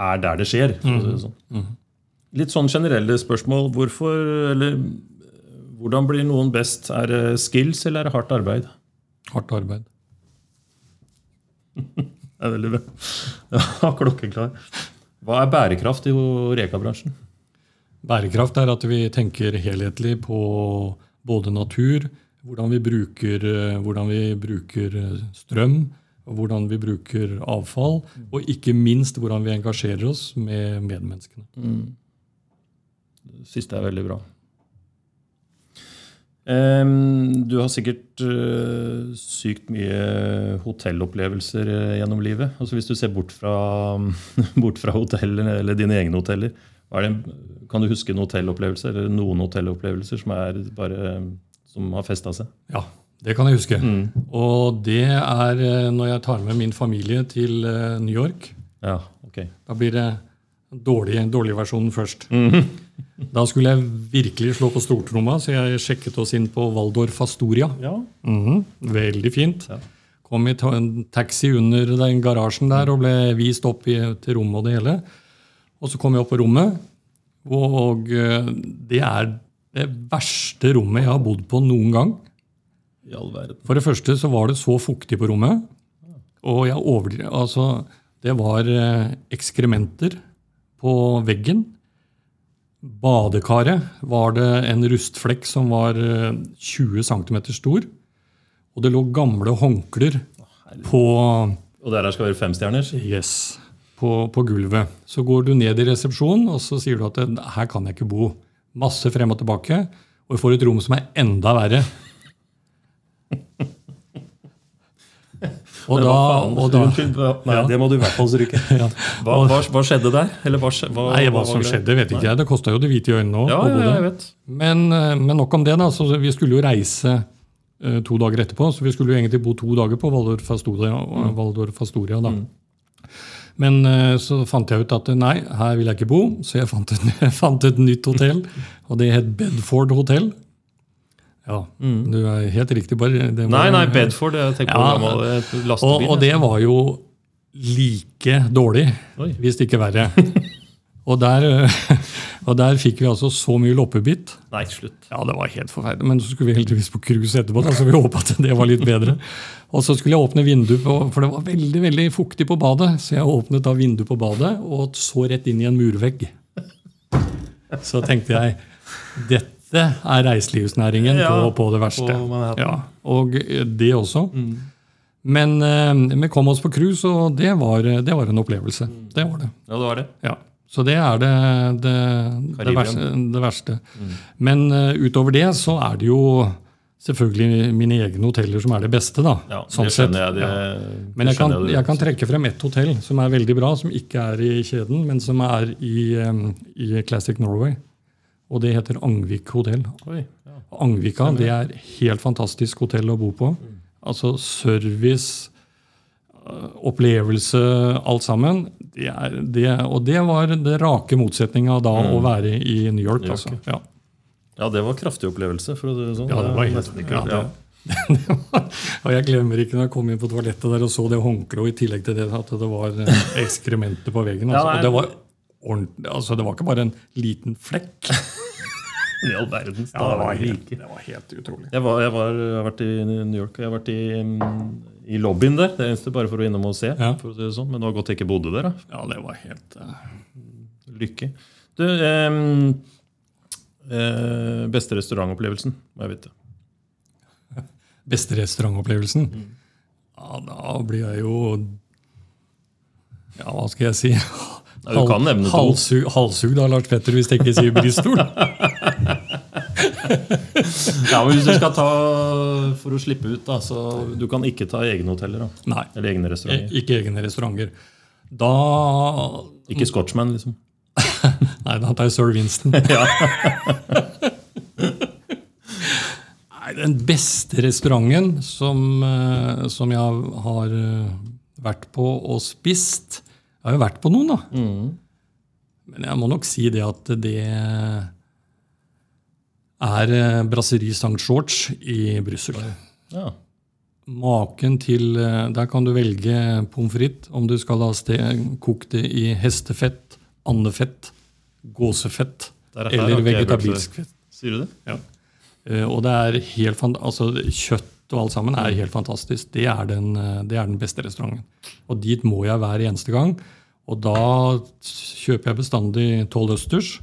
er der det skjer. For å si det sånn. Litt sånn generelle spørsmål. Hvorfor, eller hvordan blir noen best? Er det skills eller er det hardt arbeid? Hardt arbeid. Det er veldig bra. Ja, klokkeklar. Hva er bærekraft i Reka-bransjen? Bærekraft er at vi tenker helhetlig på både natur, hvordan vi bruker, eh, hvordan vi bruker eh, strøm, hvordan vi bruker avfall, og ikke minst hvordan vi engasjerer oss med medmenneskene. Det siste er veldig bra. Du har sikkert eh, sykt mye hotellopplevelser eh, gjennom livet. Altså Hvis du ser bort fra, bort fra hotellene eller dine egne hoteller, er det, kan du huske en hotellopplevelse, eller noen hotellopplevelser som, bare, som har festa seg? Ja, det kan jeg huske. Og det er eh, når jeg tar med min familie til New York. Ja, ok. Da blir det dårlig, dårlig versjonen først. Da skulle jeg virkelig slå på stortromma, så jeg sjekket oss inn på Waldorf Astoria. Ja, Mhm, Veldig fint. Ja. Kom i en taxi under den garasjen der og ble vist opp i, til rommet og det hele. Og så kom jeg opp på rommet, og eh, det er det verste rommet jeg har bodd på noen gang. i all verden. For det første så var det så fuktig på rommet, og jeg overdriver Altså, det var eh, ekskrementer på veggen. Badekaret var det en rustflekk som var eh, 20 cm stor. Og det lå gamle håndklær på, Og der skal være femstjerners? yes, på, på gulvet. Så går du ned i resepsjonen og så sier du at eh, her kan jeg ikke bo. Masse frem og tilbake. Og vi får et rom som er enda verre. Og da, og da Nei, Ja. det må du i hvert fall stryke. ja. Hva, hva, hva skjedde der? Eller hva, hva, Nei, hva som skjedde, vet ikke jeg. Det kosta jo det hvite i øynene òg. Ja, ja, jeg vet. Men, eh, men nok om det. da, så Vi skulle jo reise uh, to dager etterpå, så vi skulle jo egentlig bo to dager på Waldorf Astoria. Mm. Waldorf Astoria da. Men eh, så fant jeg ut at nei, her vil jeg ikke bo, så jeg fant et, jeg fant et nytt hotell. Og det het Bedford Hotel. Ja, du er helt riktig. bare... Det Mm. Nei, nei, Bedford. Jeg tenker på Ja. gammel lastebil. og, og det var jo like dårlig, Oi. hvis ikke verre. Og der, og der fikk vi altså så mye loppebitt. Nei, slutt. Ja, det var helt forferdelig. Men så skulle vi heldigvis på cruise etterpå, så vi håpa at det var litt bedre. Og så skulle jeg åpne vinduet, på, for det var veldig veldig fuktig på badet. Så jeg åpnet da vinduet på badet og så rett inn i en murvegg. Så tenkte jeg dette er reiselivsnæringen Ja, på, på det verste. på Ja, og det også. Men eh, vi kom oss på cruise, og det var, det var en opplevelse. Det var det. Ja, det var det. Ja. Så det er det, det, det, verste, verste. Men uh, utover det så er det jo selvfølgelig mine egne hoteller som er det beste. da. Ja, sånn sett. jeg. Det, Ja. Men jeg kan, jeg kan trekke frem ett hotell som er veldig bra, som ikke er i kjeden, men som er i, um, i Classic Norway. Og det heter Angvik hotell. Ja. Angvika det er helt fantastisk hotell å bo på. Altså service, øh, opplevelse, alt sammen. Det er, det, og det var det rake motsetninga da å være i New York. New York, altså. Ja. ja, det var kraftig opplevelse, for å si det sånn. Ja, det var helt- ikke, ja, og jeg glemmer ikke når jeg kom inn på toalettet der og så det håndkleet, og i tillegg til det at det var eh, ekskrementer på veggen. Altså. Og det var altså det var ikke bare en liten flekk. I all verdens Ja, det, var helt, det var helt utrolig. Jeg, var, jeg, var, jeg har vært i New York jeg har vært i, i lobbyen der. Det eneste bare for å innom og se. Ja. for å si det sånn. Men det var godt jeg ikke bodde der. da. Ja, det var helt... uh... Lykke. Du, em, eh, beste restaurantopplevelsen, må jeg vite. Beste restaurantopplevelsen? Mm. Ja, da blir jeg jo Ja, hva skal jeg si? Ja, du kan nevne to. halshug, halshugd av Lars Petter hvis jeg ikke sier bristol. Ja, men Hvis du skal ta for å slippe ut, da, så du kan ikke ta egne hoteller? da. Nei, Eller egne restauranter. ikke egne restauranter. Da Ikke Scotchman, liksom. Nei, da tar jeg Sir Winston. Ja. Nei, Den beste restauranten som, eh, som jeg har eh, vært på og spist Jeg har jo vært på noen, da. Men jeg må nok si det at det er eh, Brasserie St. George i Brussel. ja. Maken til eh, Der kan du velge pommes frites om du skal ha sted, kokt det i hestefett, andefett, gåsefett eller vegetabilsk fett. Sier du det? Ja. Eh, Og det er helt altså Kjøtt og alt sammen er helt fantastisk. Det er, den, det er den beste restauranten. Og dit må jeg hver eneste gang. Og da kjøper jeg bestandig tolv østers.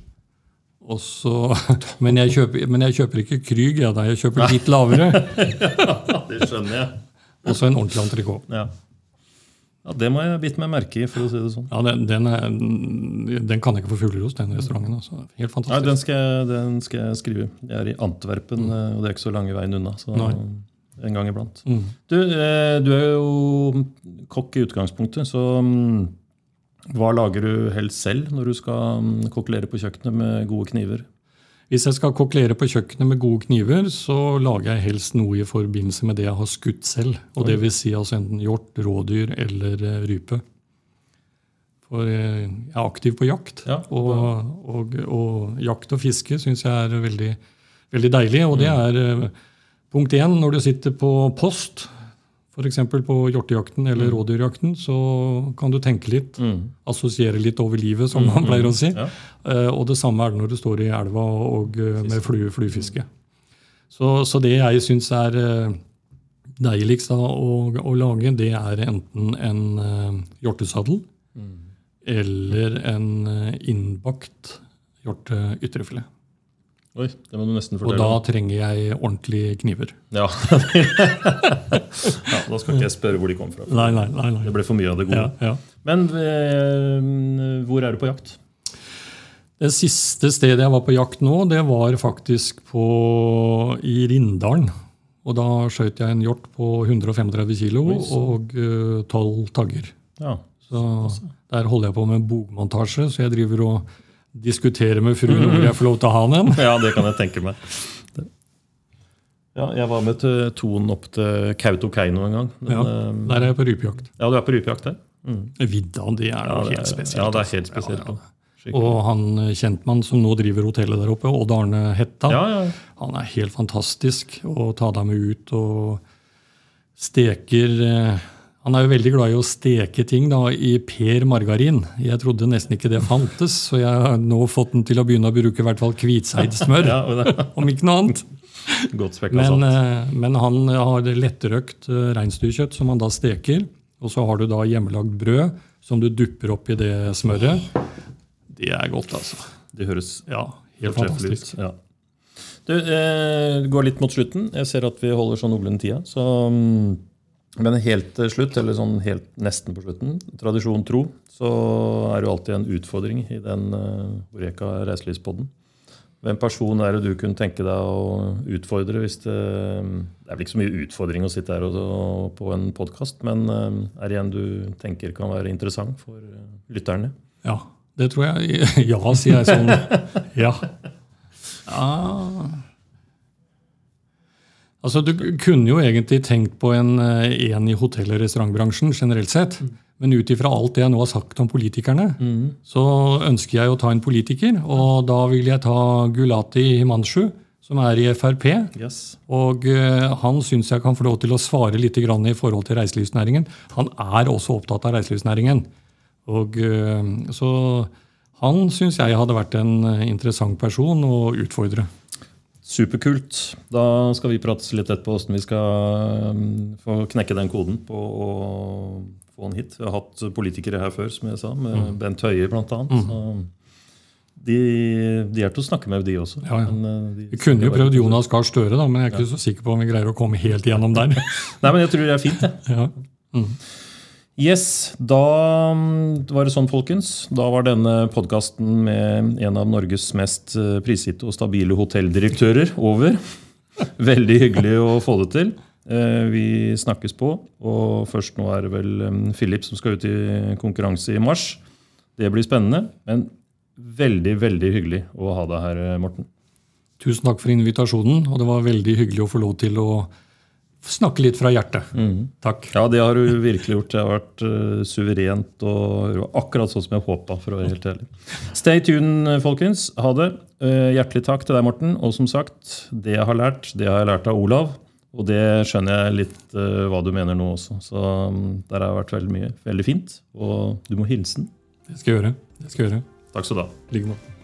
Så, men, jeg kjøper, men jeg kjøper ikke Krüg, jeg, jeg kjøper litt lavere. Det skjønner jeg. Og så en ordentlig entrecôte. Ja. ja, Det må jeg bite meg merke i, for å si det sånn. Ja, den, den, er, den kan jeg ikke få fugler hos, den restauranten. Altså. Helt Nei, fantastisk. den skal, jeg, den skal jeg skrive. Jeg er i Antwerpen, mm. og det er ikke så lange veien unna. Så Nei. en gang iblant. Mm. Du, eh, du er jo kokk i utgangspunktet, så mm, hva lager du helst selv når du skal mm, kokkelere på kjøkkenet med gode kniver? Hvis jeg skal kokkelere på kjøkkenet med gode kniver, så lager jeg helst noe i forbindelse med det jeg har skutt selv. Og det vil si altså enten hjort, rådyr eller eh, rype. For eh, jeg er aktiv på jakt. Ja, og, og, og jakt og fiske syns jeg er veldig, veldig deilig. Og det er eh, punkt én når du sitter på post, f.eks. på hjortejakten eller rådyrjakten, så kan du tenke litt. Assosiere litt over livet, som man pleier å si. Ja. Uh, og det samme er det når du står i elva og uh, med flue, fluefiske. Så, så det jeg syns er uh, deiligst da, å, å lage, det er enten en uh, hjortesadel eller en innbakt hjorte-ytrefilet. Oi, det må du nesten Og da trenger jeg ordentlige kniver. Ja. ja, Da skal ikke jeg spørre hvor de kom fra. Nei, nei, nei. nei. Det ble for mye av det gode. Ja, ja. Men eh, hvor er du på jakt? Det siste stedet jeg var på jakt nå, det var faktisk på, i Rindalen. Og da skjøt jeg en hjort på 135 kilo og eh, tolv tagger. Ja. Så der holder jeg på med bogmontasje, så jeg driver og diskuterer med fruen hvor jeg får lov til å ha den. ja, det kan jeg tenke meg. Ja, jeg var med til Ton opp til Kautokeino en gang. Den, Ja, eh, der er jeg på rypejakt. ja, du er på rypejakt der? Vidda, det er Ja, noe det helt spesielt. ja, det er altså. helt spesielt. Ja, ja. Og han kjentmann som nå driver hotellet der oppe, Odd Arne Hetta, Ja, ja. han er helt fantastisk å ta deg med ut og steker eh, Han er jo veldig glad i å steke ting da, i per margarin. Jeg trodde nesten ikke det fantes, så jeg har nå fått den til å begynne å bruke i hvert fall hvitseidsmør. Om ikke noe annet. Godt Men, eh, men han har lettrøkt eh, reinsdyrkjøtt som han da steker. Og så har du da hjemmelagd brød som du dupper opp i det smøret. Det er godt, altså. Det høres Ja, helt fantastisk. ut. Ja. Du, eh, går litt mot slutten. Jeg ser at vi holder sånn noenlunde tida. Så, mm, men helt til slutt, eller sånn helt nesten på slutten, tradisjon tro, så er det jo alltid en utfordring i den uh, Oreka reiselivspodden. Hvem person er det du kunne tenke deg å utfordre hvis det Det er vel ikke så mye utfordring å sitte her og, og, på en podkast, men eh, er det en du tenker kan være interessant for eh, lytterne? Ja, det tror jeg. Ja, sier jeg sånn. Ja. ja. Altså, Du kunne jo egentlig tenkt på en, eh, en i hotell- og restaurantbransjen generelt sett. Men ut ifra alt det jeg nå har sagt om politikerne, så ønsker jeg å ta en politiker. Og da vil jeg ta Gulati Himanshu, som er i Frp. Yes. Og uh, han syns jeg kan få lov til å svare litt grann i forhold til reiselivsnæringen. Han er også opptatt av reiselivsnæringen. Og, uh, så han syns jeg hadde vært en interessant person å utfordre. Superkult. Da skal vi prates litt etterpå hvordan vi skal um, få knekke den koden på å få den hit. Vi har hatt politikere her før, som jeg sa, med Mm. Bent Høie bl.a. Mm. de, de er til å snakke med, de også. Ja, ja. Men, uh, de Vi kunne jo prøvd Jonas Gahr Støre, da, men jeg er ikke så sikker på om vi greier å komme helt igjennom der. Nei, men jeg tror det er fint, jeg. ja. Yes, da mm, var det sånn, folkens. Da var denne podkasten med en av Norges mest eh, prisgitte og stabile hotelldirektører over. Veldig hyggelig å få det til. Eh, Vi snakkes på. Og først nå er det vel mm, Philip som skal ut i konkurranse i mars. Det blir spennende. Men veldig, veldig hyggelig å ha deg her, eh, Morten. Tusen takk for invitasjonen, og det var veldig hyggelig å få lov til å snakke litt fra hjertet. Takk. Ja, det har du virkelig gjort. Det har vært uh, suverent og akkurat sånn som jeg håpa. for å være helt ærlig. Stay tuned, folkens. Ha det. Uh, hjertelig takk til deg, Morten. Og som sagt, det jeg har lært, det har jeg lært av Olav. Og det skjønner jeg litt uh, hva du mener nå også. Så um, der har vært veldig mye. Veldig fint. Og du må hilse den. Det skal jeg gjøre. Det skal jeg gjøre. Takk skal du ha. I like måte.